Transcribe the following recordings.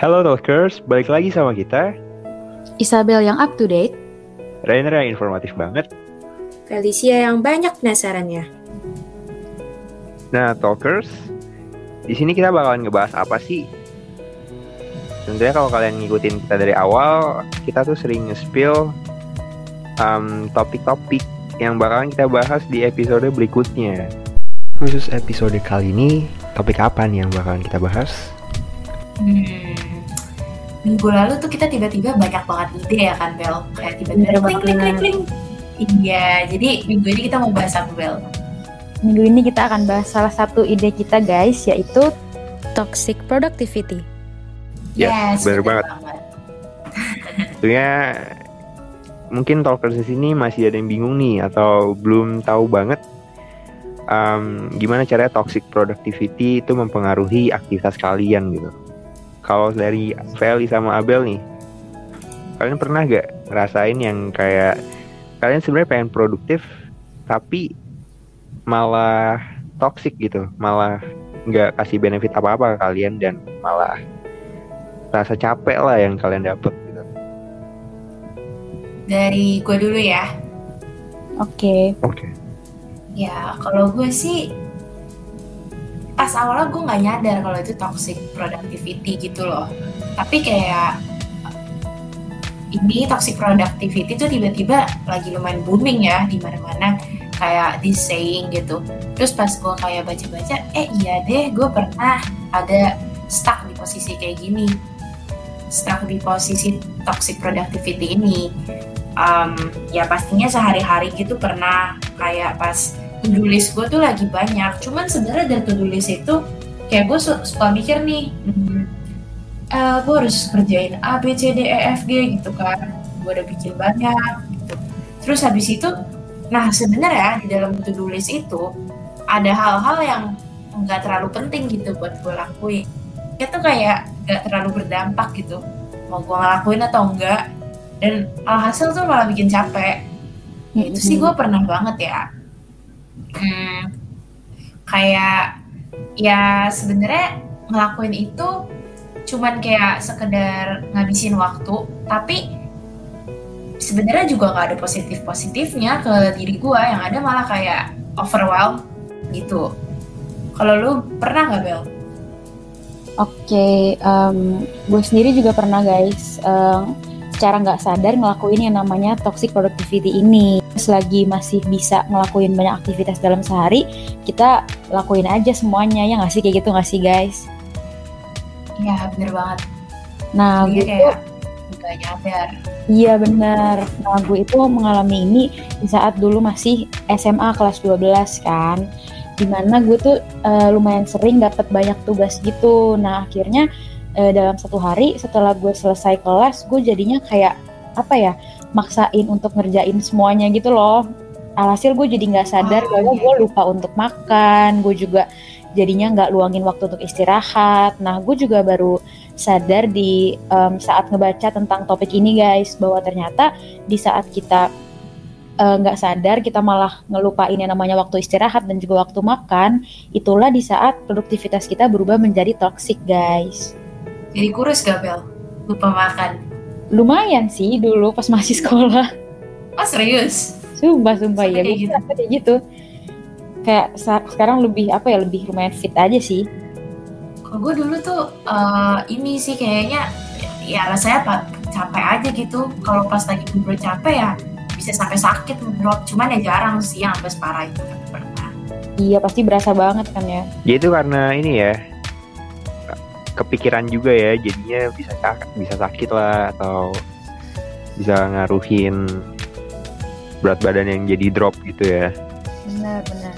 Hello Talkers, balik lagi sama kita. Isabel yang up to date. Rainer yang informatif banget. Felicia yang banyak penasarannya. Nah, Talkers, di sini kita bakalan ngebahas apa sih? Tentunya kalau kalian ngikutin kita dari awal, kita tuh sering nge-spill um, topik-topik yang bakalan kita bahas di episode berikutnya. Khusus episode kali ini, topik apa nih yang bakalan kita bahas? Hmm, minggu lalu tuh kita tiba-tiba banyak banget ide ya kan Bel kayak tiba-tiba kling kling kling kling iya jadi minggu ini kita mau bahas apa Bel Minggu ini kita akan bahas salah satu ide kita guys, yaitu toxic productivity. Yes, bener banget. Tentunya mungkin talkers di sini masih ada yang bingung nih atau belum tahu banget um, gimana caranya toxic productivity itu mempengaruhi aktivitas kalian gitu. Kalau dari Feli sama Abel nih, kalian pernah gak ngerasain yang kayak kalian sebenarnya pengen produktif tapi malah toxic gitu, malah nggak kasih benefit apa-apa ke kalian dan malah rasa capek lah yang kalian dapet gitu. dari gue dulu ya Oke, Oke. ya kalau gue sih pas awalnya gue nggak nyadar kalau itu toxic productivity gitu loh. Tapi kayak ini toxic productivity tuh tiba-tiba lagi lumayan booming ya di mana-mana kayak this saying gitu. Terus pas gue kayak baca-baca eh iya deh gue pernah ada stuck di posisi kayak gini. Stuck di posisi toxic productivity ini. Um, ya pastinya sehari-hari gitu pernah kayak pas to-do list gue tuh lagi banyak. Cuman sebenarnya dari to-do list itu kayak gue su- suka mikir nih hmm, eh, gue harus kerjain A B C D E F G gitu kan. Gue udah bikin banyak gitu. Terus habis itu nah sebenarnya di dalam to-do list itu ada hal-hal yang nggak terlalu penting gitu buat gue lakuin. Itu kayak nggak terlalu berdampak gitu mau gue ngelakuin atau enggak dan alhasil tuh malah bikin capek. Ya, itu sih gue pernah banget ya hmm, kayak ya sebenarnya ngelakuin itu cuman kayak sekedar ngabisin waktu tapi sebenarnya juga nggak ada positif positifnya ke diri gue yang ada malah kayak overwhelmed gitu kalau lu pernah nggak Bel? Oke, em, gue sendiri juga pernah guys, em, secara nggak sadar ngelakuin yang namanya toxic productivity ini. Selagi masih bisa ngelakuin banyak aktivitas dalam sehari, kita lakuin aja semuanya ya nggak sih kayak gitu nggak sih guys? Iya bener banget. Nah, gue kayak nggak nyadar. Iya benar. Nah gue itu mengalami ini di saat dulu masih SMA kelas 12 kan. Di mana gue tuh eh, lumayan sering dapat banyak tugas gitu. Nah akhirnya eh, dalam satu hari setelah gue selesai kelas gue jadinya kayak apa ya maksain untuk ngerjain semuanya gitu loh. Alhasil gue jadi nggak sadar Oh, bahwa iya. gue lupa untuk makan. Gue juga jadinya nggak luangin waktu untuk istirahat. Nah gue juga baru sadar di em, saat ngebaca tentang topik ini guys bahwa ternyata di saat kita eh, nggak sadar kita malah ngelupain yang namanya waktu istirahat dan juga waktu makan itulah di saat produktivitas kita berubah menjadi toxic guys Jadi kurus gak Bel? Lupa makan. lumayan sih dulu pas masih sekolah Oh serius? sumpah sumpah Sampai ya kayak gue gitu? kayak gitu kayak sekarang lebih apa ya lebih lumayan fit aja sih Kalau gue dulu tuh eh, ini sih kayaknya ya rasanya apa capek aja gitu. Kalau pas lagi bener capek ya bisa sampai sakit ngedrop. Cuman ya jarang sih yang sampai separah itu pernah. iya pasti berasa banget kan ya Ya itu karena ini ya kepikiran juga ya jadinya bisa sak- bisa sakit lah atau bisa ngaruhin berat badan yang jadi drop gitu ya. benar benar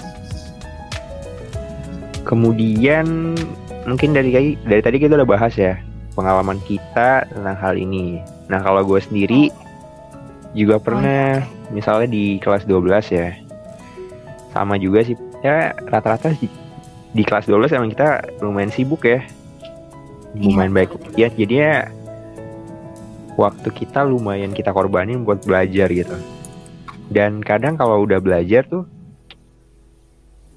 Kemudian mungkin dari tadi dari tadi kita udah bahas ya pengalaman kita tentang hal ini. Nah kalau gue sendiri juga pernah misalnya di kelas 12 ya sama juga sih ya rata-rata di, di kelas 12 emang kita lumayan sibuk ya lumayan baik. Ya jadinya waktu kita lumayan kita korbanin buat belajar gitu. Dan kadang kalau udah belajar tuh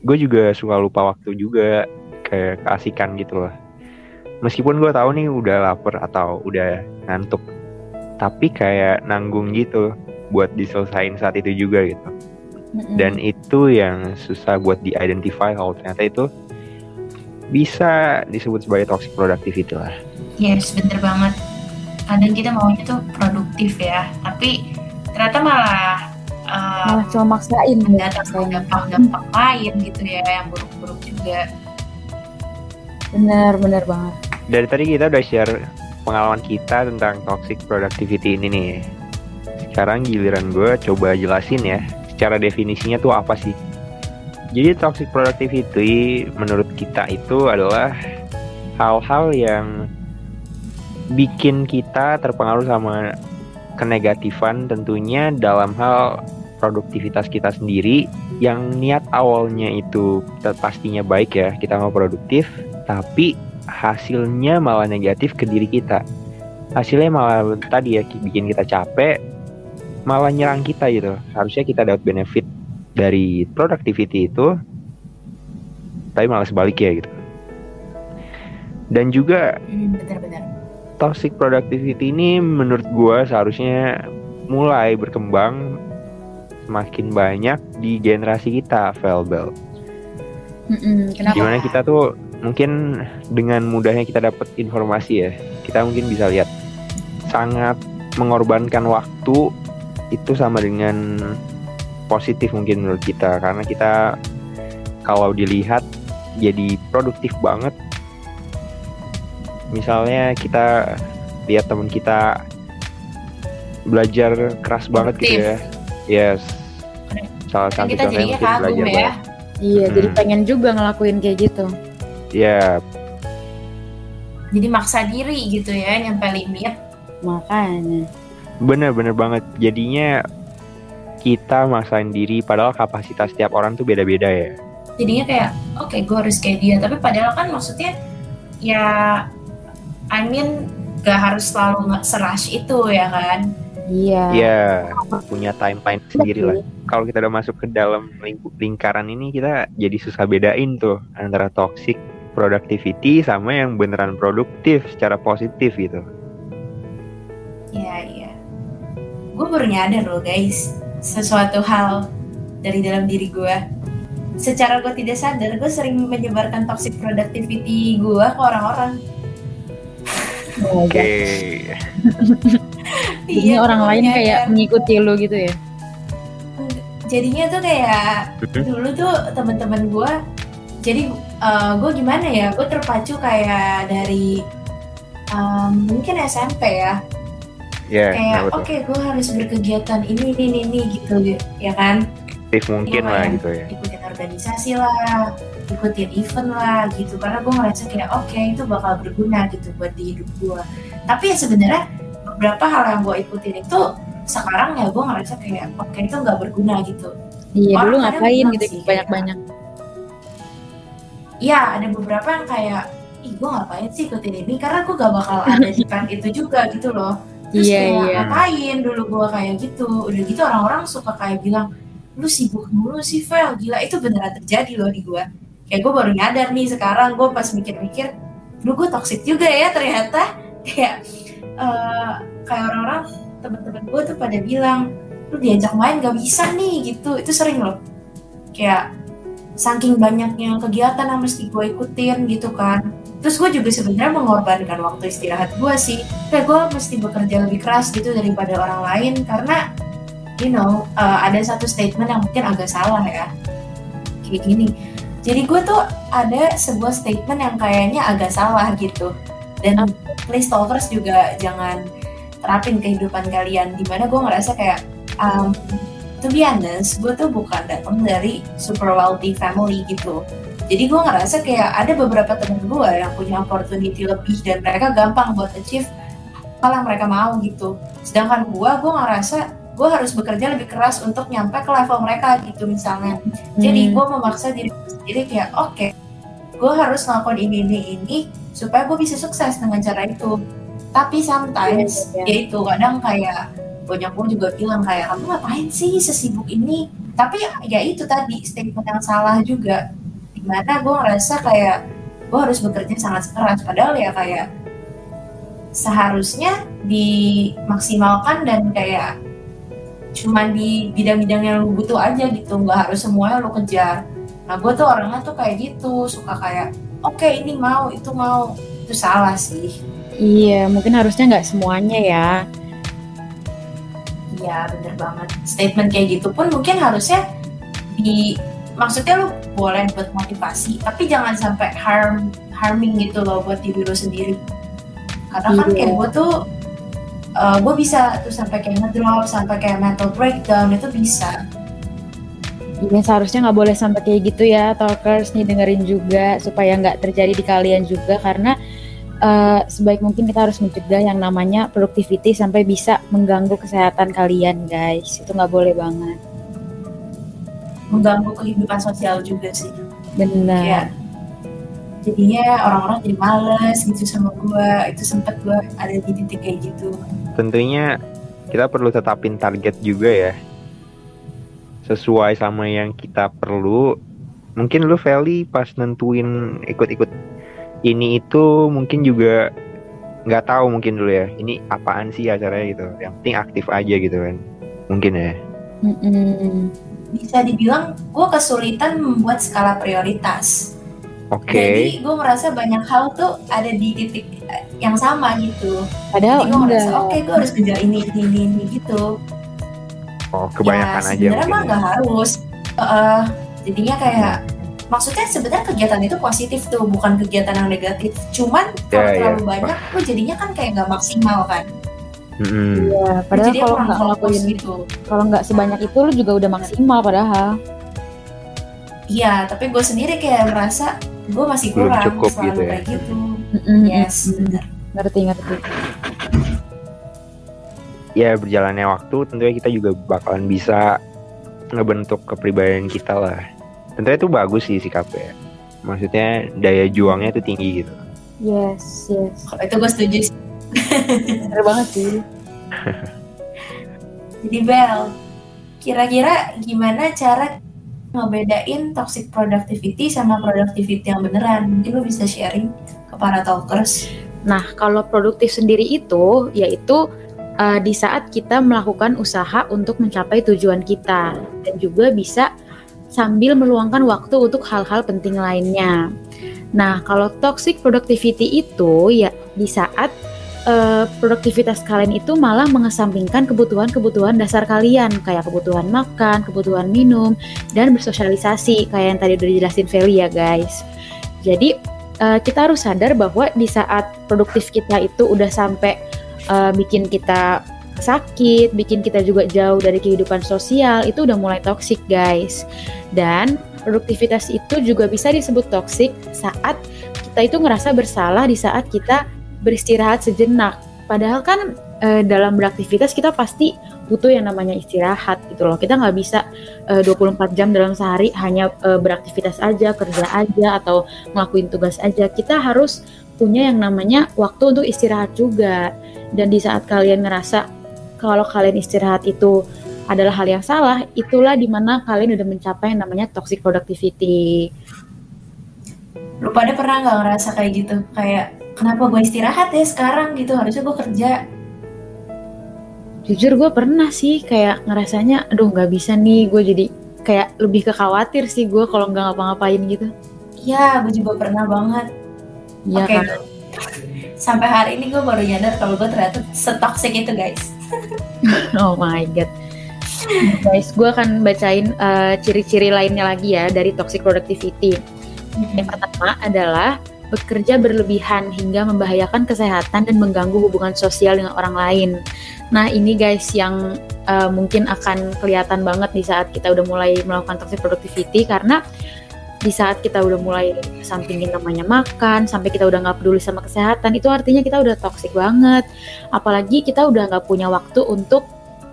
gue juga suka lupa waktu juga kayak keasikan gitu loh. Meskipun gue tahu nih udah lapar atau udah ngantuk tapi kayak nanggung gitu buat diselesain saat itu juga gitu. Dan itu yang susah buat di-identify kalau ternyata itu bisa disebut sebagai toxic productivity lah. Yes, bener banget. Kadang kita maunya tuh produktif ya, tapi ternyata malah uh, malah cuma maksain. ya, mendatangkan dampak-dampak lain gitu ya, yang buruk-buruk juga. bener bener banget. Dari tadi kita udah share pengalaman kita tentang toxic productivity ini nih. Sekarang giliran gue coba jelasin ya secara definisinya tuh apa sih jadi toxic productivity menurut kita itu adalah hal-hal yang bikin kita terpengaruh sama kenegatifan tentunya dalam hal produktivitas kita sendiri. Yang niat awalnya itu pastinya baik ya kita mau produktif tapi hasilnya malah negatif ke diri kita. Hasilnya malah tadi ya ki- bikin kita capek malah nyerang kita gitu. Harusnya kita dapat benefit dari productivity itu tapi malah sebaliknya gitu dan juga Hmm, bener-bener. toxic productivity ini menurut gua seharusnya mulai berkembang semakin banyak di generasi kita, Velbel. Mm-mm, kenapa Gimana kita tuh mungkin dengan mudahnya kita dapat informasi ya, kita mungkin bisa lihat sangat mengorbankan waktu itu sama dengan positif mungkin menurut kita karena kita kalau dilihat jadi produktif banget. Misalnya kita lihat teman kita belajar keras banget gitu ya. Yes. Salah Kan satu kita contohnya mungkin kagum belajar ya. banget. iya jadi Mm. pengen juga ngelakuin kayak gitu Ya, Jadi maksa diri gitu ya, nyampe limit. makanya bener-bener banget. Jadinya kita maksain diri padahal kapasitas tiap orang tuh beda-beda ya. Jadinya kayak, oke gue harus kayak dia. Tapi padahal kan maksudnya, ya, I mean, gak harus selalu serush itu ya kan. iya Iya, punya timeline sendiri lah. Kalau kita udah masuk ke dalam lingkaran ini kita jadi susah bedain tuh antara toxic productivity sama yang beneran produktif secara positif gitu. Iya, iya. Gue baru nyadar loh guys, sesuatu hal dari dalam diri gue. Secara gue tidak sadar, gue sering menyebarkan toxic productivity gue ke orang-orang. Oh, Oke. jadinya Iya, orang gue lain nyadar. kayak mengikuti lu gitu ya Jadinya tuh kayak dulu tuh teman-teman gue, jadi gue gimana ya, gue terpacu kayak dari um, mungkin SMP ya, Ya, kayak oke tuh? gue harus berkegiatan ini ini ini, ini gitu ya kan. Aktif mungkin Iya, lah iya. gitu ya. ikutin organisasi lah, ikutin event lah gitu. Karena gue ngerasa kayak oke itu bakal berguna gitu buat di hidup gue. Tapi ya sebenarnya beberapa hal yang gue ikutin itu sekarang ya gue ngerasa kayak oke itu nggak berguna gitu. iya Orang dulu ngapain gitu sih, kayak- banyak-banyak Iya ada beberapa yang kayak ih gue ngapain sih ikutin ini karena gue gak bakal ada di itu juga gitu loh. Terus Iya, kayak iya. ngapain dulu gue kayak gitu. Udah gitu orang-orang suka kayak bilang lu sibuk mulu sih Vel gila itu beneran terjadi loh di gue. Kayak gue baru nyadar nih sekarang gue pas mikir-mikir lu gue toxic juga ya ternyata kayak eh, kayak orang-orang teman-teman gue tuh pada bilang lu diajak main gak bisa nih gitu itu sering loh kayak saking banyaknya kegiatan yang mesti gue ikutin gitu kan terus gue juga sebenarnya mengorbankan waktu istirahat gue sih. Kayak gue mesti bekerja lebih keras gitu daripada orang lain karena you know uh, ada satu statement yang mungkin agak salah ya. Kayak gini. Jadi gue tuh ada sebuah statement yang kayaknya agak salah gitu. Dan please talkers juga jangan terapin kehidupan kalian. Di mana gue ngerasa kayak um, to be honest gue tuh bukan datang dari super wealthy family gitu jadi gue ngerasa kayak ada beberapa temen gue yang punya opportunity lebih dan mereka gampang buat achieve yang mereka mau gitu. Sedangkan gue gue ngerasa gue harus bekerja lebih keras untuk nyampe ke level mereka gitu misalnya. Jadi Hmm. gue memaksa diri sendiri kayak oke gue harus ngelakuin ini ini ini supaya gue bisa sukses dengan cara itu. Tapi sometimes Iya, iya. ya itu kadang kayak banyak gue juga bilang kayak kamu ngapain sih sesibuk ini? Tapi ya itu tadi statement yang salah juga di mana gue ngerasa kayak gue harus bekerja sangat keras padahal ya kayak seharusnya dimaksimalkan dan kayak cuma di bidang-bidang yang lu butuh aja gitu. Nggak harus semuanya lu kejar. Nah gue tuh orangnya tuh kayak gitu. Suka kayak oke okay, ini mau itu mau. Itu salah sih. Iya mungkin harusnya nggak semuanya ya. Iya bener banget. Statement kayak gitu pun mungkin harusnya di maksudnya lu boleh buat motivasi tapi jangan sampai harm harming gitu loh buat diri lu sendiri. Karena kan kayak iya. gue tuh uh, gue bisa tuh sampai kayak ngedrop sampai kayak mental breakdown itu bisa. Iya seharusnya nggak boleh sampai kayak gitu ya talkers nih dengerin juga supaya nggak terjadi di kalian juga. Karena uh, sebaik mungkin kita harus mencegah yang namanya productivity sampai bisa mengganggu kesehatan kalian guys. Itu nggak boleh banget mengganggu kehidupan sosial juga sih. Benar. Ya, jadinya orang-orang jadi males gitu sama gue itu sempat gue ada di titik kayak gitu. Tentunya kita perlu tetapin target juga ya. Sesuai sama yang kita perlu. Mungkin lu Feli pas nentuin ikut-ikut ini itu mungkin juga nggak tahu mungkin dulu ya ini apaan sih acaranya gitu. Yang penting aktif aja gitu kan. Mungkin ya. Mm-mm. Bisa dibilang gue kesulitan membuat skala prioritas Oke. Okay. Jadi gue merasa banyak hal tuh ada di titik yang sama gitu. Padahal Jadi gue merasa oke okay, gue harus kerja ini ini ini, ini gitu. Oh kebanyakan ya, aja. Sebenarnya mah ya. nggak harus. Uh, jadinya kayak maksudnya sebenarnya kegiatan itu positif tuh bukan kegiatan yang negatif. Cuman ya, kalau yeah, terlalu yeah. banyak, lo jadinya kan kayak nggak maksimal kan. Mm-hmm. Iya, padahal kalau nggak ngelakuin gitu. kalau nggak sebanyak itu lu juga udah maksimal padahal. Iya, tapi gue sendiri kayak merasa gue masih kurang Belum cukup selalu gitu ya. kayak gitu mm-hmm. yes benar ngerti ngerti ya berjalannya waktu tentunya kita juga bakalan bisa ngebentuk kepribadian kita lah tentunya itu bagus sih sikapnya maksudnya daya juangnya itu tinggi gitu yes yes kalau itu gue setuju sih bener banget sih jadi Bel kira-kira gimana cara ngebedain toxic productivity sama productivity yang beneran. Mungkin lo bisa sharing ke para talkers. Nah, kalau produktif sendiri itu yaitu uh, di saat kita melakukan usaha untuk mencapai tujuan kita dan juga bisa sambil meluangkan waktu untuk hal-hal penting lainnya. Nah, kalau toxic productivity itu ya di saat uh, produktivitas kalian itu malah mengesampingkan kebutuhan-kebutuhan dasar kalian kayak kebutuhan makan, kebutuhan minum, dan bersosialisasi kayak yang tadi udah dijelasin Feli ya guys. Jadi uh, kita harus sadar bahwa di saat produktif kita itu udah sampai uh, bikin kita sakit, bikin kita juga jauh dari kehidupan sosial, itu udah mulai toksik guys. Dan produktivitas itu juga bisa disebut toksik saat kita itu ngerasa bersalah di saat kita beristirahat sejenak. Padahal kan e, dalam beraktivitas kita pasti butuh yang namanya istirahat gitu loh. Kita nggak bisa e, 24 jam dalam sehari hanya e, beraktivitas aja, kerja aja atau ngelakuin tugas aja. Kita harus punya yang namanya waktu untuk istirahat juga. Dan di saat kalian ngerasa kalau kalian istirahat itu adalah hal yang salah, itulah di mana kalian udah mencapai yang namanya toxic productivity. Lu pada pernah nggak ngerasa kayak gitu? Kayak kenapa gue istirahat ya sekarang gitu harusnya gue kerja jujur gue pernah sih kayak ngerasanya aduh nggak bisa nih gue jadi kayak lebih ke khawatir sih gue kalau nggak ngapa-ngapain gitu Iya, gue juga pernah banget. Iya okay. kan. Sampai hari ini gue baru nyadar kalau gue ternyata setoksik itu guys. oh my god. Guys, gue akan bacain uh, ciri-ciri lainnya lagi ya dari toxic productivity. Yang pertama adalah bekerja berlebihan hingga membahayakan kesehatan dan mengganggu hubungan sosial dengan orang lain. Nah, ini guys yang uh, mungkin akan kelihatan banget di saat kita udah mulai melakukan toxic productivity karena di saat kita udah mulai sampingin namanya makan, sampai kita udah nggak peduli sama kesehatan, itu artinya kita udah toxic banget. Apalagi kita udah nggak punya waktu untuk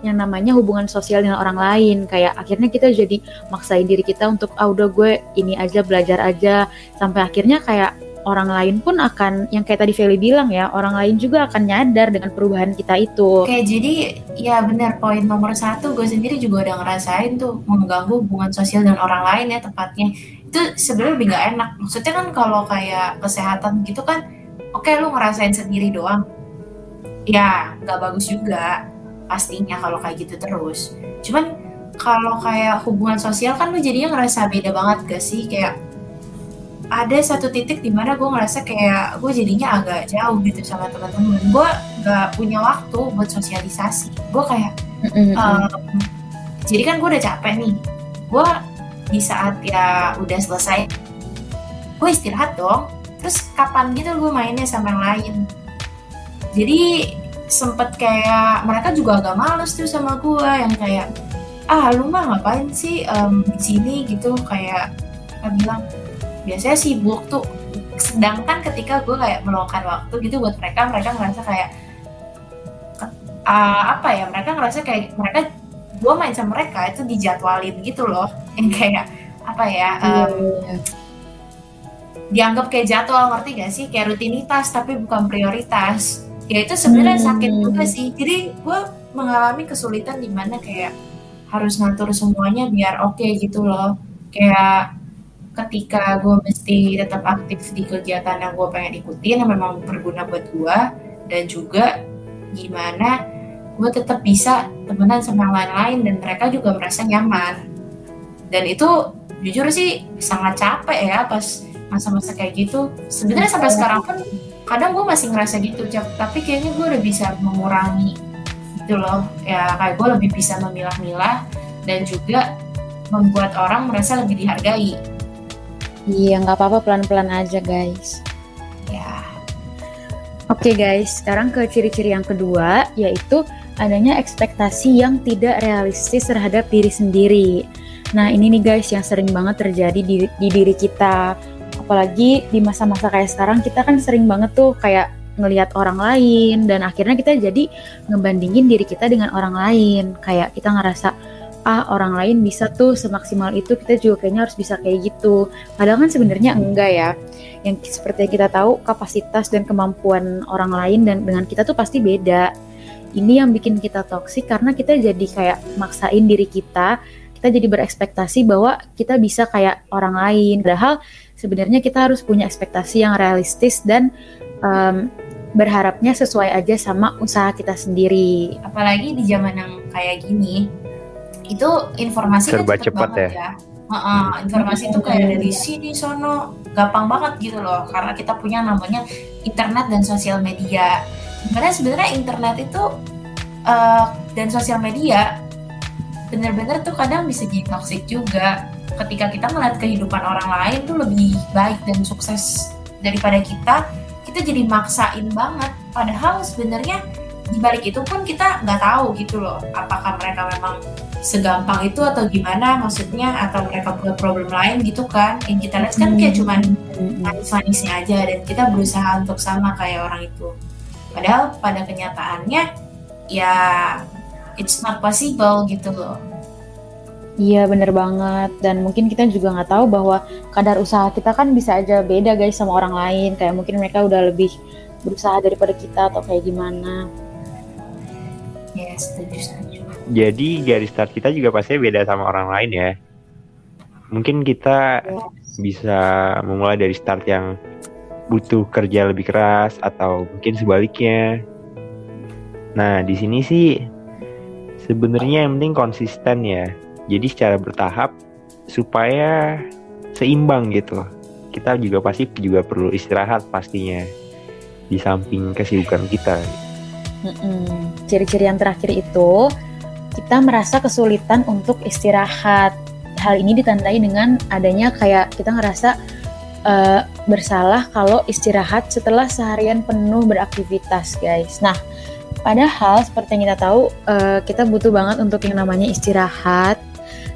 yang namanya hubungan sosial dengan orang lain kayak akhirnya kita jadi maksain diri kita untuk ah udah gue ini aja belajar aja sampai akhirnya kayak orang lain pun akan yang kayak tadi Feli bilang ya orang lain juga akan nyadar dengan perubahan kita itu. Oke jadi ya benar poin nomor satu gue sendiri juga udah ngerasain tuh mengganggu hubungan sosial dengan orang lain ya tepatnya. Itu sebenarnya lebih nggak enak. Maksudnya kan kalau kayak kesehatan gitu kan oke okay, lu ngerasain sendiri doang. Ya nggak bagus juga pastinya kalau kayak gitu terus. Cuman kalau kayak hubungan sosial kan lu jadinya ngerasa beda banget gak sih? Kayak ada satu titik di mana gue ngerasa kayak gue jadinya agak jauh gitu sama teman-teman. Gue nggak punya waktu buat sosialisasi. Gue kayak um, jadi kan gue udah capek nih. Gue di saat ya udah selesai gue istirahat dong. Terus kapan gitu gue mainnya sama yang lain. Jadi sempet kayak mereka juga agak males tuh sama gue yang kayak ah lu mah ngapain sih um, di sini? Gitu kayak mereka bilang biasanya sibuk tuh sedangkan ketika gue kayak meluangkan waktu gitu buat mereka mereka ngerasa kayak uh, apa ya mereka ngerasa kayak mereka gue main sama mereka itu dijadwalin gitu loh. Yang kayak apa ya um, dianggap kayak jadwal ngerti gak sih? Kayak rutinitas tapi bukan prioritas. Ya itu sebenarnya hmm. sakit juga sih. Jadi gue mengalami kesulitan di mana kayak harus ngatur semuanya biar oke okay gitu loh. Kayak ketika gue mesti tetap aktif di kegiatan yang gue pengen ikutin yang memang berguna buat gue dan juga gimana gue tetap bisa temenan sama yang lain-lain dan mereka juga merasa nyaman. Dan itu jujur sih sangat capek ya pas masa-masa kayak gitu. Sebenarnya sampai sekarang pun kadang gue masih ngerasa gitu tapi kayaknya gue udah bisa mengurangi gitu loh. Ya kayak gue lebih bisa memilah-milah dan juga membuat orang merasa lebih dihargai Iya, nggak apa-apa pelan-pelan aja guys. Ya. Oke okay, guys, sekarang ke ciri-ciri yang kedua, yaitu adanya ekspektasi yang tidak realistis terhadap diri sendiri. Nah ini nih guys yang sering banget terjadi di, di diri kita. Apalagi di masa-masa kayak sekarang kita kan sering banget tuh kayak ngelihat orang lain dan akhirnya kita jadi ngebandingin diri kita dengan orang lain. Kayak kita ngerasa ah orang lain bisa tuh semaksimal itu kita juga kayaknya harus bisa kayak gitu. Padahal kan sebenarnya enggak ya. Yang seperti yang kita tahu kapasitas dan kemampuan orang lain dan dengan kita tuh pasti beda. Ini yang bikin kita toksik karena kita jadi kayak maksain diri kita kita jadi berekspektasi bahwa kita bisa kayak orang lain. Padahal sebenarnya kita harus punya ekspektasi yang realistis dan um, berharapnya sesuai aja sama usaha kita sendiri. Apalagi di zaman yang kayak gini itu informasi kan serba cepat, ya. ya. Uh, uh, informasi itu kayak dari sini sono gampang banget gitu loh karena kita punya namanya internet dan sosial media. Karena sebenarnya internet itu uh, dan sosial media bener-bener tuh kadang bisa jadi toxic juga ketika kita melihat kehidupan orang lain tuh lebih baik dan sukses daripada kita kita jadi maksain banget padahal sebenarnya di balik itu pun kita nggak tahu gitu loh apakah mereka memang segampang itu atau gimana maksudnya atau mereka punya problem lain gitu kan. Yang kita lihat kan kayak cuman manis-manisnya aja dan kita berusaha untuk sama kayak orang itu. Padahal pada kenyataannya ya it's not possible gitu loh. Iya bener banget. Dan mungkin kita juga nggak tahu bahwa kadar usaha kita kan bisa aja beda guys sama orang lain. Kayak mungkin mereka udah lebih berusaha daripada kita atau kayak gimana ya setuju setuju. Jadi garis start kita juga pasti beda sama orang lain ya. Mungkin kita yes. bisa memulai dari start yang butuh kerja lebih keras atau mungkin sebaliknya. Nah di sini sih sebenarnya yang penting konsisten ya. Jadi secara bertahap supaya seimbang gitu kita juga pasti juga perlu istirahat pastinya di samping kesibukan kita Ciri-ciri yang terakhir itu kita merasa kesulitan untuk istirahat. Hal ini ditandai dengan adanya kayak kita ngerasa uh, bersalah kalau istirahat setelah seharian penuh beraktivitas, guys. Nah, padahal seperti yang kita tahu, uh, kita butuh banget untuk yang namanya istirahat.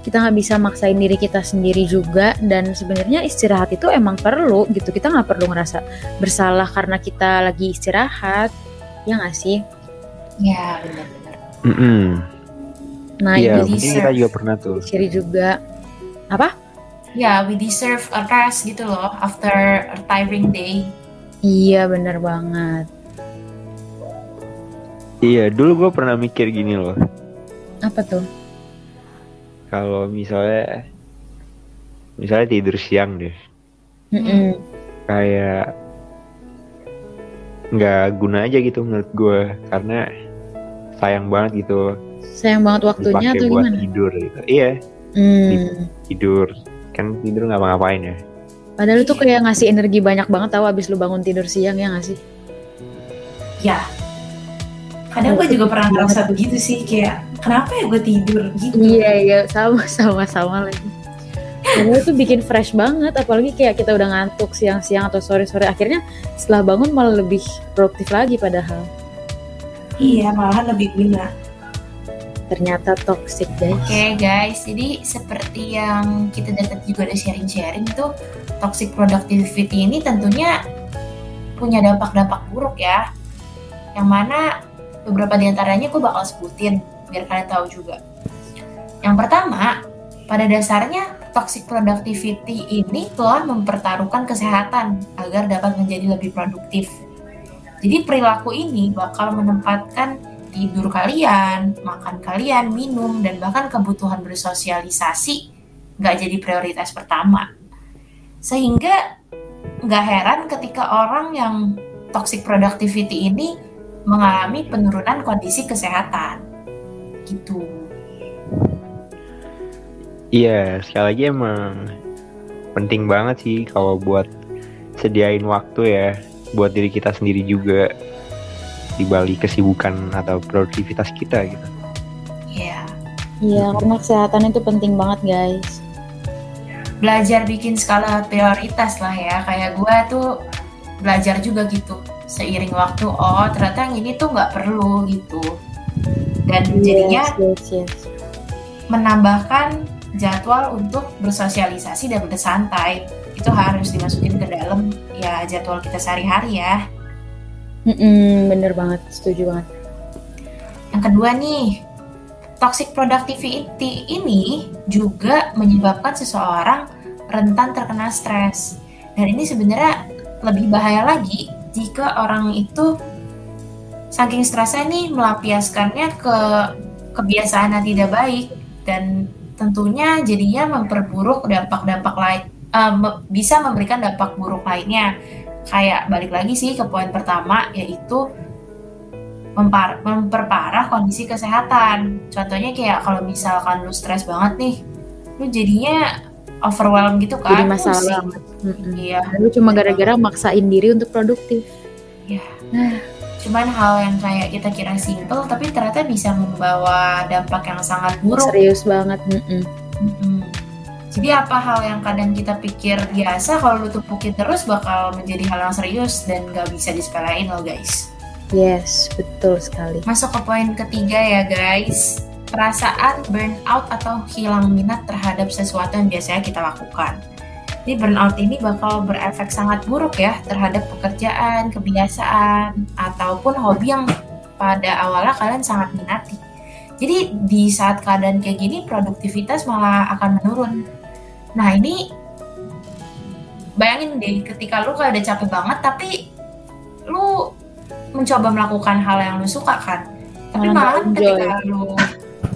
Kita nggak bisa maksain diri kita sendiri juga, dan sebenarnya istirahat itu emang perlu gitu. Kita nggak perlu ngerasa bersalah karena kita lagi istirahat, ya nggak sih? Ya benar-benar. Mm -hmm. Nah ya, ini kita juga pernah tuh. Ciri juga apa? Ya, we deserve a rest gitu loh after a tiring day. Iya benar banget. Iya, dulu gue pernah mikir gini loh. Apa tuh? Kalau misalnya misalnya tidur siang deh Mm-mm. kayak nggak guna aja gitu menurut gue karena sayang banget gitu. Sayang banget waktunya atau buat gimana? tidur gitu. Iya. Hmm. tidur. Kan tidur nggak ngapain ya. Padahal itu kayak ngasih energi banyak banget tahu abis lu bangun tidur siang ya nggak sih? Ya. Kadang gue juga pernah ngerasa begitu sih kayak kenapa ya gue tidur? Gitu. Iya iya. Sama sama sama lagi. Padahal itu bikin fresh banget, apalagi kayak kita udah ngantuk siang-siang atau sore-sore. Akhirnya setelah bangun malah lebih produktif lagi padahal. Iya malahan lebih guna Ternyata toxic guys. Oke guys, jadi seperti yang kita dapat juga ada sharing-sharing tuh toxic productivity ini tentunya punya dampak-dampak buruk ya. Yang mana beberapa di antaranya gue bakal sebutin biar kalian tahu juga. Yang pertama, pada dasarnya toxic productivity ini telah mempertaruhkan kesehatan agar dapat menjadi lebih produktif. Jadi perilaku ini bakal menempatkan tidur kalian, makan kalian, minum, dan bahkan kebutuhan bersosialisasi nggak jadi prioritas pertama. Sehingga nggak heran ketika orang yang toxic productivity ini mengalami penurunan kondisi kesehatan. Gitu. iya sekali lagi emang penting banget sih kalau buat sediain waktu ya buat diri kita sendiri juga di balik kesibukan atau produktivitas kita gitu Ya, Iya, karena kesehatan itu penting banget guys. belajar bikin skala prioritas lah ya. Kayak gue tuh belajar juga gitu. Seiring waktu, oh ternyata yang ini tuh nggak perlu gitu. Dan jadinya Yes, yes, yes. menambahkan jadwal untuk bersosialisasi dan bersantai itu harus dimasukin ke dalam ya jadwal kita sehari-hari ya. Mm-mm, bener banget, setuju banget. Yang kedua nih, toxic productivity ini juga menyebabkan seseorang rentan terkena stres. Dan ini sebenarnya lebih bahaya lagi jika orang itu saking stresnya nih melampiaskannya ke kebiasaan yang tidak baik dan tentunya jadinya memperburuk dampak-dampak lain me- bisa memberikan dampak buruk lainnya kayak balik lagi sih ke poin pertama yaitu mempar- memperparah kondisi kesehatan contohnya kayak kalau misalkan lu stres banget nih lu jadinya overwhelmed gitu kan Jadi masalah. Mm-mm. iya Lu cuma gara-gara maksain diri untuk produktif. cuman hal yang kayak kita kira simple tapi ternyata bisa membawa dampak yang sangat buruk Serius banget. Mm-mm. Mm-mm. Jadi apa hal yang kadang kita pikir biasa kalau lu tumpukin terus bakal menjadi hal yang serius dan gak bisa disepelein loh guys. Yes, betul sekali. Masuk ke poin ketiga ya guys. Perasaan burnout atau hilang minat terhadap sesuatu yang biasanya kita lakukan. Jadi burnout ini bakal berefek sangat buruk ya terhadap pekerjaan, kebiasaan, ataupun hobi yang pada awalnya kalian sangat minati. Jadi di saat keadaan kayak gini produktivitas malah akan menurun. Nah ini bayangin deh ketika lu kayak udah capek banget tapi lu mencoba melakukan hal yang lu suka kan. Tapi Malah ketika lu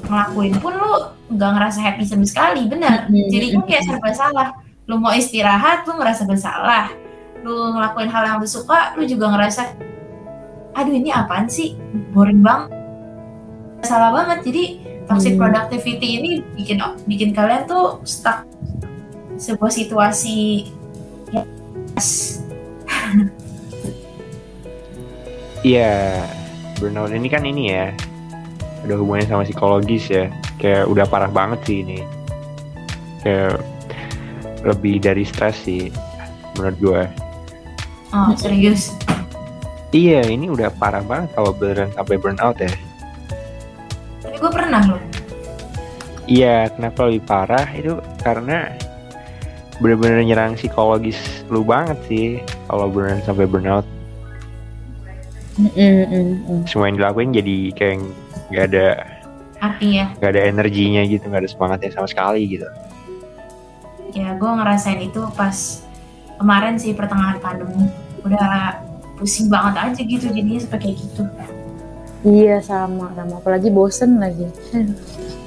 ngelakuin pun lu nggak ngerasa happy sama sekali, bener. Mm-mm. Jadinya kayak serba salah. Lu mau istirahat, lu ngerasa bersalah. Lu ngelakuin hal yang lu suka, lu juga ngerasa, aduh ini apaan sih? Boring banget. Salah banget. Jadi toxic Hmm. productivity ini bikin bikin kalian tuh stuck sebuah situasi yang Iya, burnout ini kan ini ya, ada hubungannya sama psikologis ya. Kayak udah parah banget sih ini. Kayak lebih dari stres sih, menurut gue. oh, serius. Iya, ini udah parah banget kalau beneran sampai burnout ya. Tapi gue pernah loh. Iya, kenapa lebih parah itu karena bener-bener nyerang psikologis lu banget sih kalau beneran sampai burnout. Mm-mm, mm-mm. Semua yang dilakuin jadi kayak nggak ada Arti ya. nggak ada energinya gitu, nggak ada semangatnya sama sekali gitu. ya gue ngerasain itu pas kemarin sih pertengahan pandemi udah pusing banget aja gitu jadinya sampai kayak gitu Iya sama sama apalagi bosen lagi.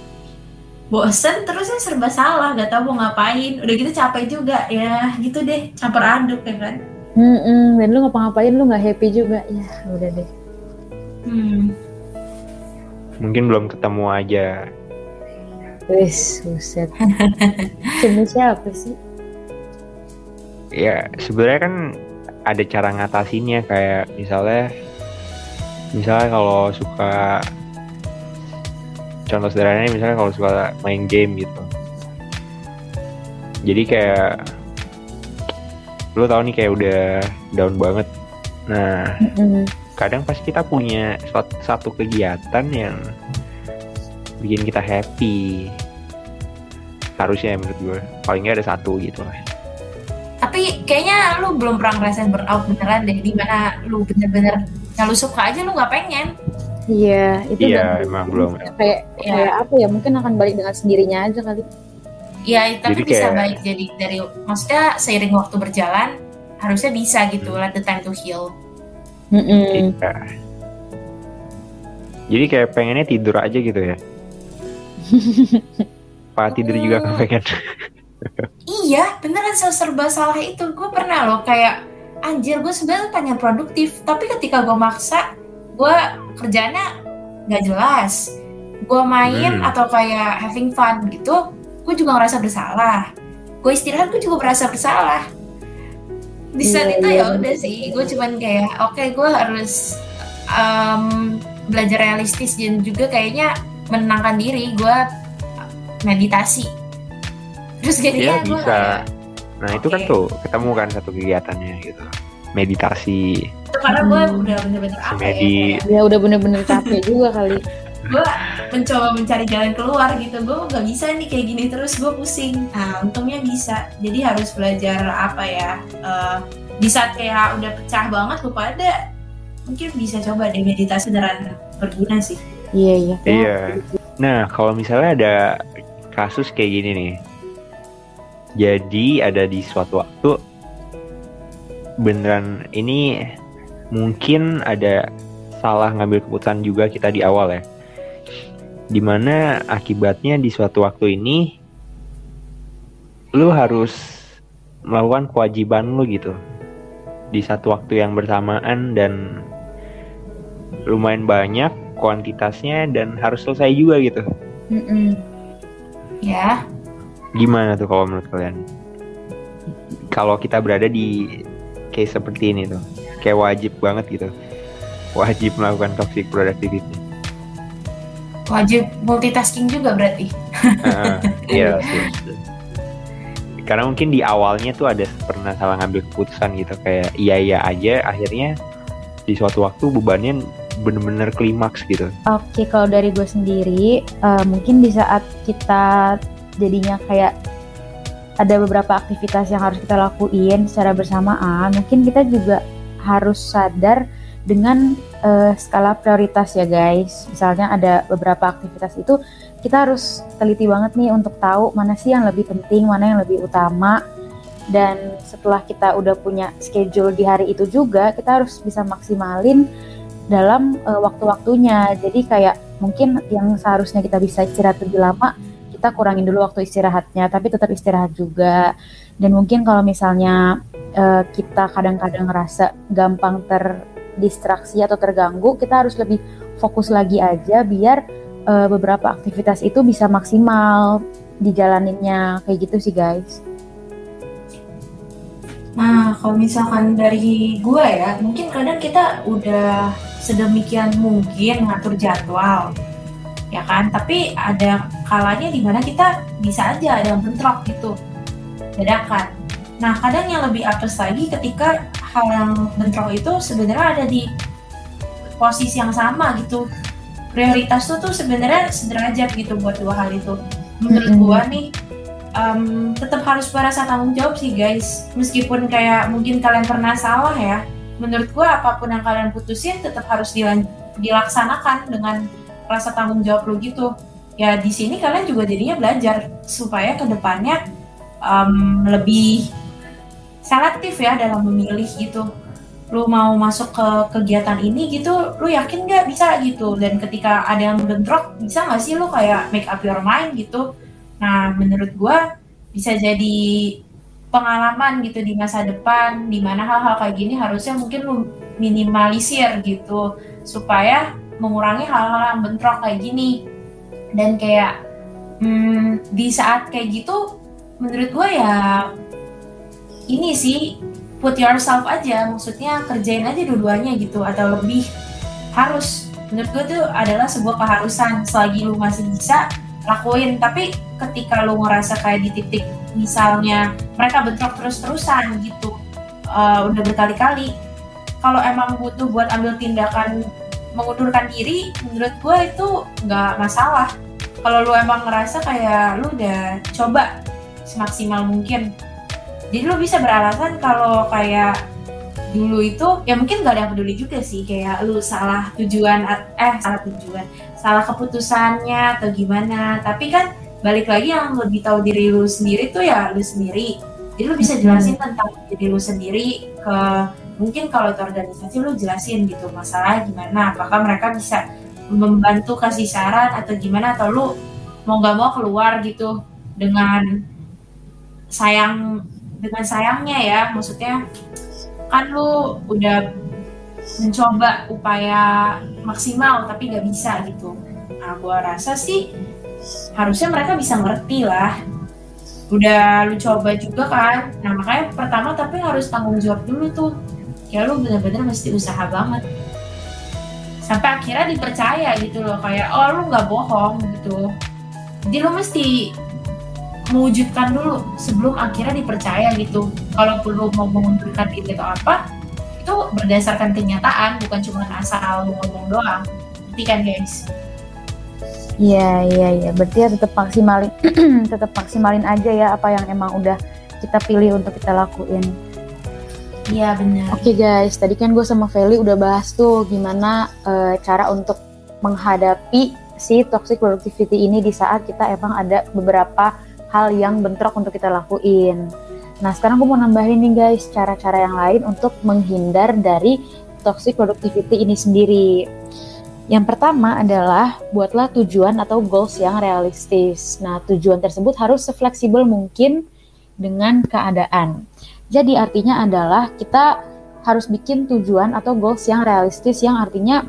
bosen terusnya serba salah gak tahu mau ngapain. Udah gitu capek juga ya gitu deh campur aduk ya kan? Mm-mm, dan lu ngapa-ngapain lu nggak happy juga. Ya udah deh. Hmm. Mungkin belum ketemu aja. wes buset. Cuma siapa sih? Ya sebenarnya kan ada cara ngatasinnya. Kayak misalnya misalnya kalau suka contoh sederhananya misalnya kalau suka main game gitu. Jadi kayak lu tau nih kayak udah down banget. Nah kadang pas kita punya satu kegiatan yang bikin kita happy harusnya ya menurut gue paling nggak ada satu gitu lah. Tapi kayaknya lu belum pernah ngerasain burnout beneran deh di mana lu bener-bener yang lu suka aja lu nggak pengen Iya, itu iya emang belum kayak Iya. kayak apa ya? Mungkin akan balik dengan sendirinya aja kali. ya tapi Jadi bisa kayak- baik jadi dari maksudnya seiring waktu berjalan harusnya bisa gitu let the time to heal Mm-mm. Iya. Jadi kayak pengennya tidur aja gitu ya. Pak tidur juga Hmm. gak pengen. iya beneran se- serba salah itu gue pernah loh kayak anjir gue sebenarnya pengen produktif tapi ketika gue maksa gue kerjanya nggak jelas gue main Hmm. atau kayak having fun gitu gue juga ngerasa bersalah gue istirahat gue juga merasa bersalah di saat Iya, itu iya, ya udah sih gue cuman kayak oke gue harus um, belajar realistis dan juga kayaknya menenangkan diri gue meditasi terus jadinya gue bisa. Nah itu kan tuh ketemu kan satu kegiatannya gitu. Meditasi. itu karena gue Hmm. udah bener-bener apa ya Semedi. Ya udah bener-bener capek juga kali. gue mencoba mencari jalan keluar gitu gue nggak bisa nih kayak gini terus gue pusing nah untungnya bisa jadi harus belajar apa ya eh, di saat kayak udah pecah banget lu pada mungkin bisa coba deh meditasi beneran berguna sih Iya iya. Iya. Nah kalau misalnya ada kasus kayak gini nih. Jadi ada di suatu waktu beneran ini mungkin ada salah ngambil keputusan juga kita di awal ya. Di mana akibatnya di suatu waktu ini lu harus melakukan kewajiban lu gitu di satu waktu yang bersamaan dan lumayan banyak kuantitasnya dan harus selesai juga gitu. Mm-mm. ya Gimana tuh kalau menurut kalian? Kalau kita berada di case seperti ini tuh, kayak wajib banget gitu. Wajib melakukan toxic productivity. wajib multitasking juga berarti Heeh, Iya sih. Karena mungkin di awalnya tuh ada pernah salah ngambil keputusan gitu kayak iya iya aja akhirnya di suatu waktu bebannya bener-bener klimaks gitu. Oke, kalau dari gue sendiri, eh, mungkin di saat kita jadinya kayak ada beberapa aktivitas yang harus kita lakuin secara bersamaan, mungkin kita juga harus sadar dengan eh, skala prioritas ya guys. Misalnya ada beberapa aktivitas itu kita harus teliti banget nih untuk tahu mana sih yang lebih penting, mana yang lebih utama. Dan setelah kita udah punya schedule di hari itu juga, kita harus bisa maksimalin dalam eh, waktu-waktunya. Jadi kayak mungkin yang seharusnya kita bisa istirahat lebih lama, kita kurangin dulu waktu istirahatnya, tapi tetap istirahat juga. Dan mungkin kalau misalnya eh, kita kadang-kadang ngerasa gampang terdistraksi atau terganggu, kita harus lebih fokus lagi aja biar eh, beberapa aktivitas itu bisa maksimal dijalaninnya kayak gitu sih guys. Nah, kalau misalkan dari gue ya, mungkin kadang kita udah sedemikian mungkin ngatur jadwal, ya kan? Tapi ada kalanya di mana kita bisa aja ada yang bentrok gitu, dadakan. Nah, kadang yang lebih apes lagi ketika hal yang bentrok itu sebenarnya ada di posisi yang sama gitu. Prioritas tuh tuh sebenarnya sederajat gitu buat dua hal itu. Menurut Mm-mm. gua nih, em, tetap harus merasa tanggung jawab sih guys meskipun kayak mungkin kalian pernah salah ya menurut gua apa pun yang kalian putusin tetap harus dilaksanakan dengan rasa tanggung jawab lo gitu. Ya di sini kalian juga jadinya belajar supaya ke depannya em, lebih selektif ya dalam memilih gitu. Lu mau masuk ke kegiatan ini gitu lu yakin nggak bisa gitu? Dan ketika ada yang bentrok bisa nggak sih lu kayak make up your mind gitu? Nah menurut gua bisa jadi pengalaman gitu di masa depan di mana hal-hal kayak gini harusnya mungkin lu minimalisir gitu. Supaya mengurangi hal-hal yang bentrok kayak gini. Dan kayak hmm, di saat kayak gitu menurut gue ya ini sih put yourself aja maksudnya kerjain aja dua-duanya gitu atau lebih harus. Menurut gue itu adalah sebuah keharusan selagi lu masih bisa lakuin. Tapi ketika lu ngerasa kayak di titik misalnya mereka bentrok terus-terusan gitu uh, udah berkali-kali kalau emang butuh buat ambil tindakan mengundurkan diri menurut gue itu nggak masalah. Kalau lu emang ngerasa kayak lu udah coba semaksimal mungkin. Jadi lu bisa beralasan kalau kayak dulu itu ya mungkin gak ada yang peduli juga sih kayak lu salah tujuan eh salah tujuan salah keputusannya atau gimana. Tapi kan balik lagi yang lebih tahu diri lu sendiri tuh ya lu sendiri. Jadi lu bisa jelasin tentang diri lu sendiri ke mungkin kalau itu organisasi lu jelasin gitu masalah gimana apakah mereka bisa membantu kasih saran atau gimana atau lu mau nggak mau keluar gitu dengan sayang dengan sayangnya ya. Maksudnya kan lu udah mencoba upaya maksimal tapi nggak bisa gitu. Nah gua rasa sih harusnya mereka bisa ngerti lah. Udah lu coba juga kan. Nah makanya pertama tapi harus tanggung jawab dulu tuh ya lu bener-bener mesti usaha banget. Sampai akhirnya dipercaya gitu loh kayak oh lu nggak bohong gitu. Jadi lu mesti mewujudkan dulu sebelum akhirnya dipercaya gitu. Kalau perlu mau mengundurkan diri atau apa itu berdasarkan kenyataan bukan cuma asal ngomong doang. Nanti kan guys? Iya iya iya. Berarti ya tetap maksimalin tetap maksimalin aja ya apa yang emang udah kita pilih untuk kita lakuin Iya benar. Oke okay, guys, tadi kan gue sama Feli udah bahas tuh gimana uh, cara untuk menghadapi si toxic productivity ini di saat kita emang ada beberapa hal yang bentrok untuk kita lakuin. Nah sekarang gue mau nambahin nih guys cara-cara yang lain untuk menghindar dari toxic productivity ini sendiri. Yang pertama adalah buatlah tujuan atau goals yang realistis. Nah tujuan tersebut harus sefleksibel mungkin dengan keadaan. Jadi artinya adalah kita harus bikin tujuan atau goals yang realistis yang artinya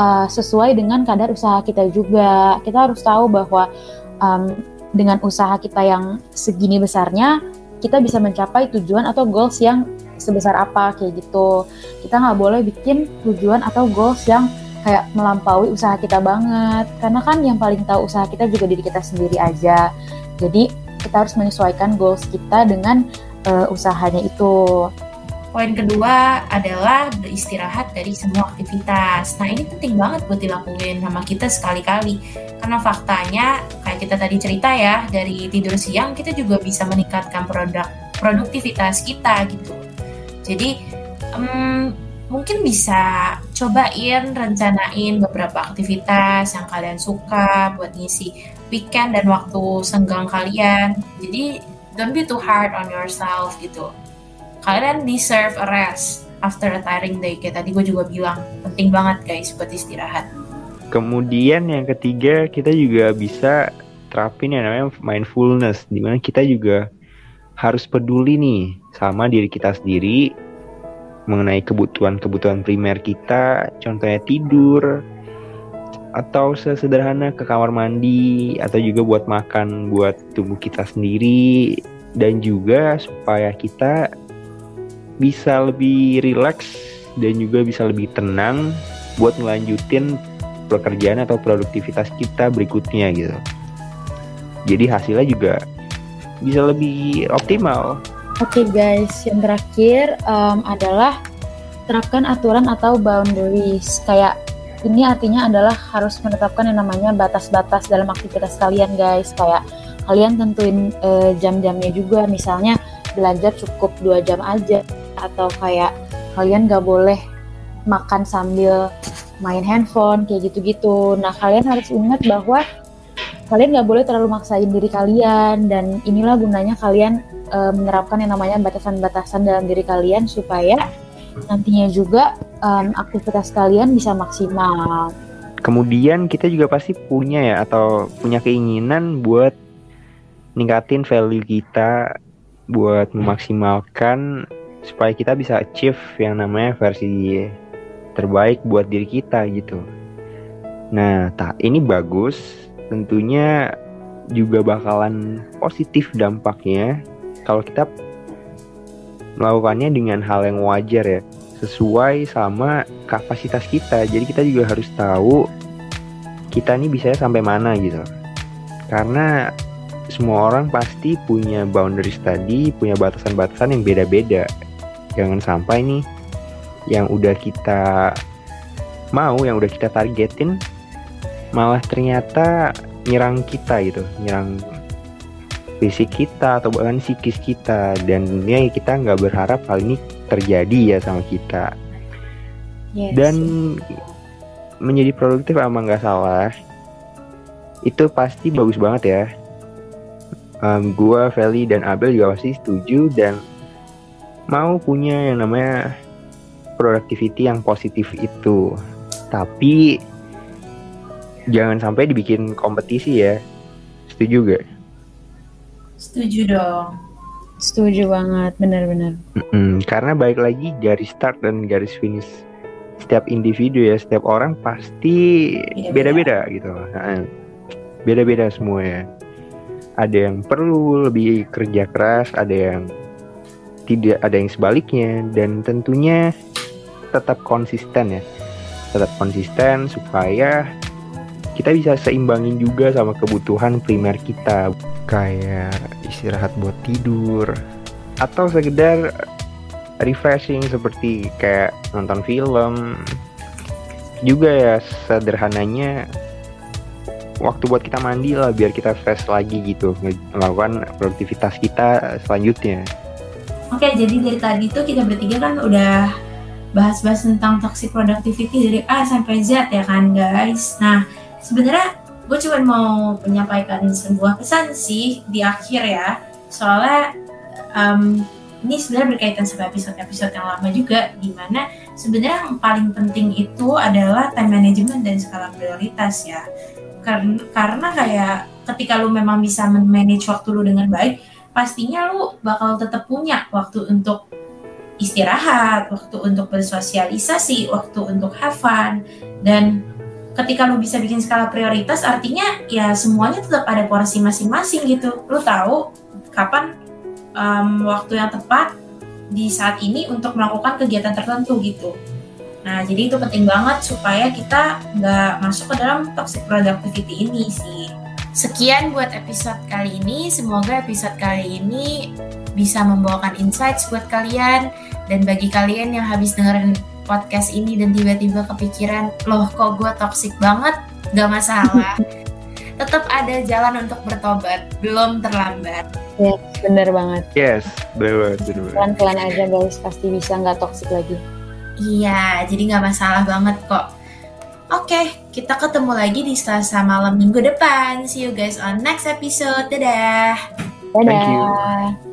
uh, sesuai dengan kadar usaha kita juga. Kita harus tahu bahwa um, dengan usaha kita yang segini besarnya kita bisa mencapai tujuan atau goals yang sebesar apa kayak gitu. Kita nggak boleh bikin tujuan atau goals yang kayak melampaui usaha kita banget karena kan yang paling tahu usaha kita juga diri kita sendiri aja. Jadi kita harus menyesuaikan goals kita dengan uh, usahanya itu. Poin kedua adalah beristirahat dari semua aktivitas. Nah ini penting banget buat dilakuin sama kita sekali-kali. Karena faktanya, kayak kita tadi cerita ya, dari tidur siang kita juga bisa meningkatkan produk produktivitas kita gitu. Jadi um, mungkin bisa cobain rencanain beberapa aktivitas yang kalian suka buat ngisi weekend dan waktu senggang kalian. Jadi don't be too hard on yourself gitu. Kalian deserve a rest after a tiring day. Kayak tadi gue juga bilang penting banget guys buat istirahat. Kemudian yang ketiga kita juga bisa terapin yang namanya mindfulness di mana kita juga harus peduli nih sama diri kita sendiri mengenai kebutuhan-kebutuhan primer kita. Contohnya tidur atau sesederhana ke kamar mandi atau juga buat makan buat tubuh kita sendiri dan juga supaya kita bisa lebih rileks dan juga bisa lebih tenang buat ngelanjutin pekerjaan atau produktivitas kita berikutnya gitu. Jadi hasilnya juga bisa lebih optimal. Oke okay guys, yang terakhir um, adalah terapkan aturan atau boundaries. Kayak ini artinya adalah harus menetapkan yang namanya batas-batas dalam aktivitas kalian guys. Kayak kalian tentuin uh, jam-jamnya juga. Misalnya belajar cukup dua jam aja. Atau kayak kalian gak boleh makan sambil main handphone kayak gitu-gitu. Nah kalian harus ingat bahwa kalian gak boleh terlalu maksain diri kalian. Dan inilah gunanya kalian uh, menerapkan yang namanya batasan-batasan dalam diri kalian supaya nantinya juga um, aktivitas kalian bisa maksimal. Kemudian kita juga pasti punya ya atau punya keinginan buat ningkatin value kita buat memaksimalkan supaya kita bisa achieve yang namanya versi terbaik buat diri kita gitu. Nah, tak ini bagus, tentunya juga bakalan positif dampaknya kalau kita melakukannya dengan hal yang wajar ya, sesuai sama kapasitas kita. Jadi kita juga harus tahu kita ini bisa sampai mana gitu. Karena semua orang pasti punya boundaries tadi, punya batasan-batasan yang beda-beda. Jangan sampai nih yang udah kita mau, yang udah kita targetin malah ternyata nyerang kita gitu, nyerang fisik kita atau bahkan psikis kita dan ya kita nggak berharap hal ini terjadi ya sama kita. Yes. Dan menjadi produktif emang nggak salah. Itu pasti bagus banget ya. Um, gua, Feli dan Abel juga pasti setuju dan mau punya yang namanya productivity yang positif itu. Tapi jangan sampai dibikin kompetisi ya. Setuju gak? Setuju dong. Setuju banget, benar-benar. Mm-mm, karena baik lagi garis start dan garis finish setiap individu ya, setiap orang pasti beda-beda gitu. Beda-beda semua ya. Ada yang perlu lebih kerja keras, ada yang tidak, ada yang sebaliknya, dan tentunya tetap konsisten ya. Tetap konsisten supaya kita bisa seimbangin juga sama kebutuhan primer kita kayak istirahat buat tidur atau sekedar refreshing seperti kayak nonton film juga ya sederhananya waktu buat kita mandi lah biar kita fresh lagi gitu melakukan produktivitas kita selanjutnya. Oke, jadi dari tadi tuh kita bertiga kan udah bahas-bahas tentang toxic productivity dari A sampai Z ya kan guys. Nah, sebenarnya gue cuma mau menyampaikan sebuah pesan sih di akhir ya. Soalnya um, ini sebenarnya berkaitan sama episode-episode yang lama juga di mana sebenarnya yang paling penting itu adalah time management dan skala prioritas ya. Karena karena kayak ketika lu memang bisa manage waktu lu dengan baik pastinya lu bakal tetap punya waktu untuk istirahat, waktu untuk bersosialisasi, waktu untuk have fun dan ketika lu bisa bikin skala prioritas artinya ya semuanya tetap ada porsi masing-masing gitu. Lu tahu kapan um, waktu yang tepat di saat ini untuk melakukan kegiatan tertentu gitu. Nah jadi itu penting banget supaya kita nggak masuk ke dalam toxic productivity ini sih. Sekian buat episode kali ini. Semoga episode kali ini bisa membawakan insights buat kalian. Dan bagi kalian yang habis dengerin podcast ini dan tiba-tiba kepikiran, loh kok gue toxic banget, gak masalah. Tetap ada jalan untuk bertobat, belum terlambat. Ya, bener banget. Yes, bener. Pelan-pelan aja guys, pasti bisa nggak toxic lagi. Iya, jadi nggak masalah banget kok. Oke, kita ketemu lagi di Selasa malam minggu depan. See you guys on next episode. Dadah. Dadah. Thank you.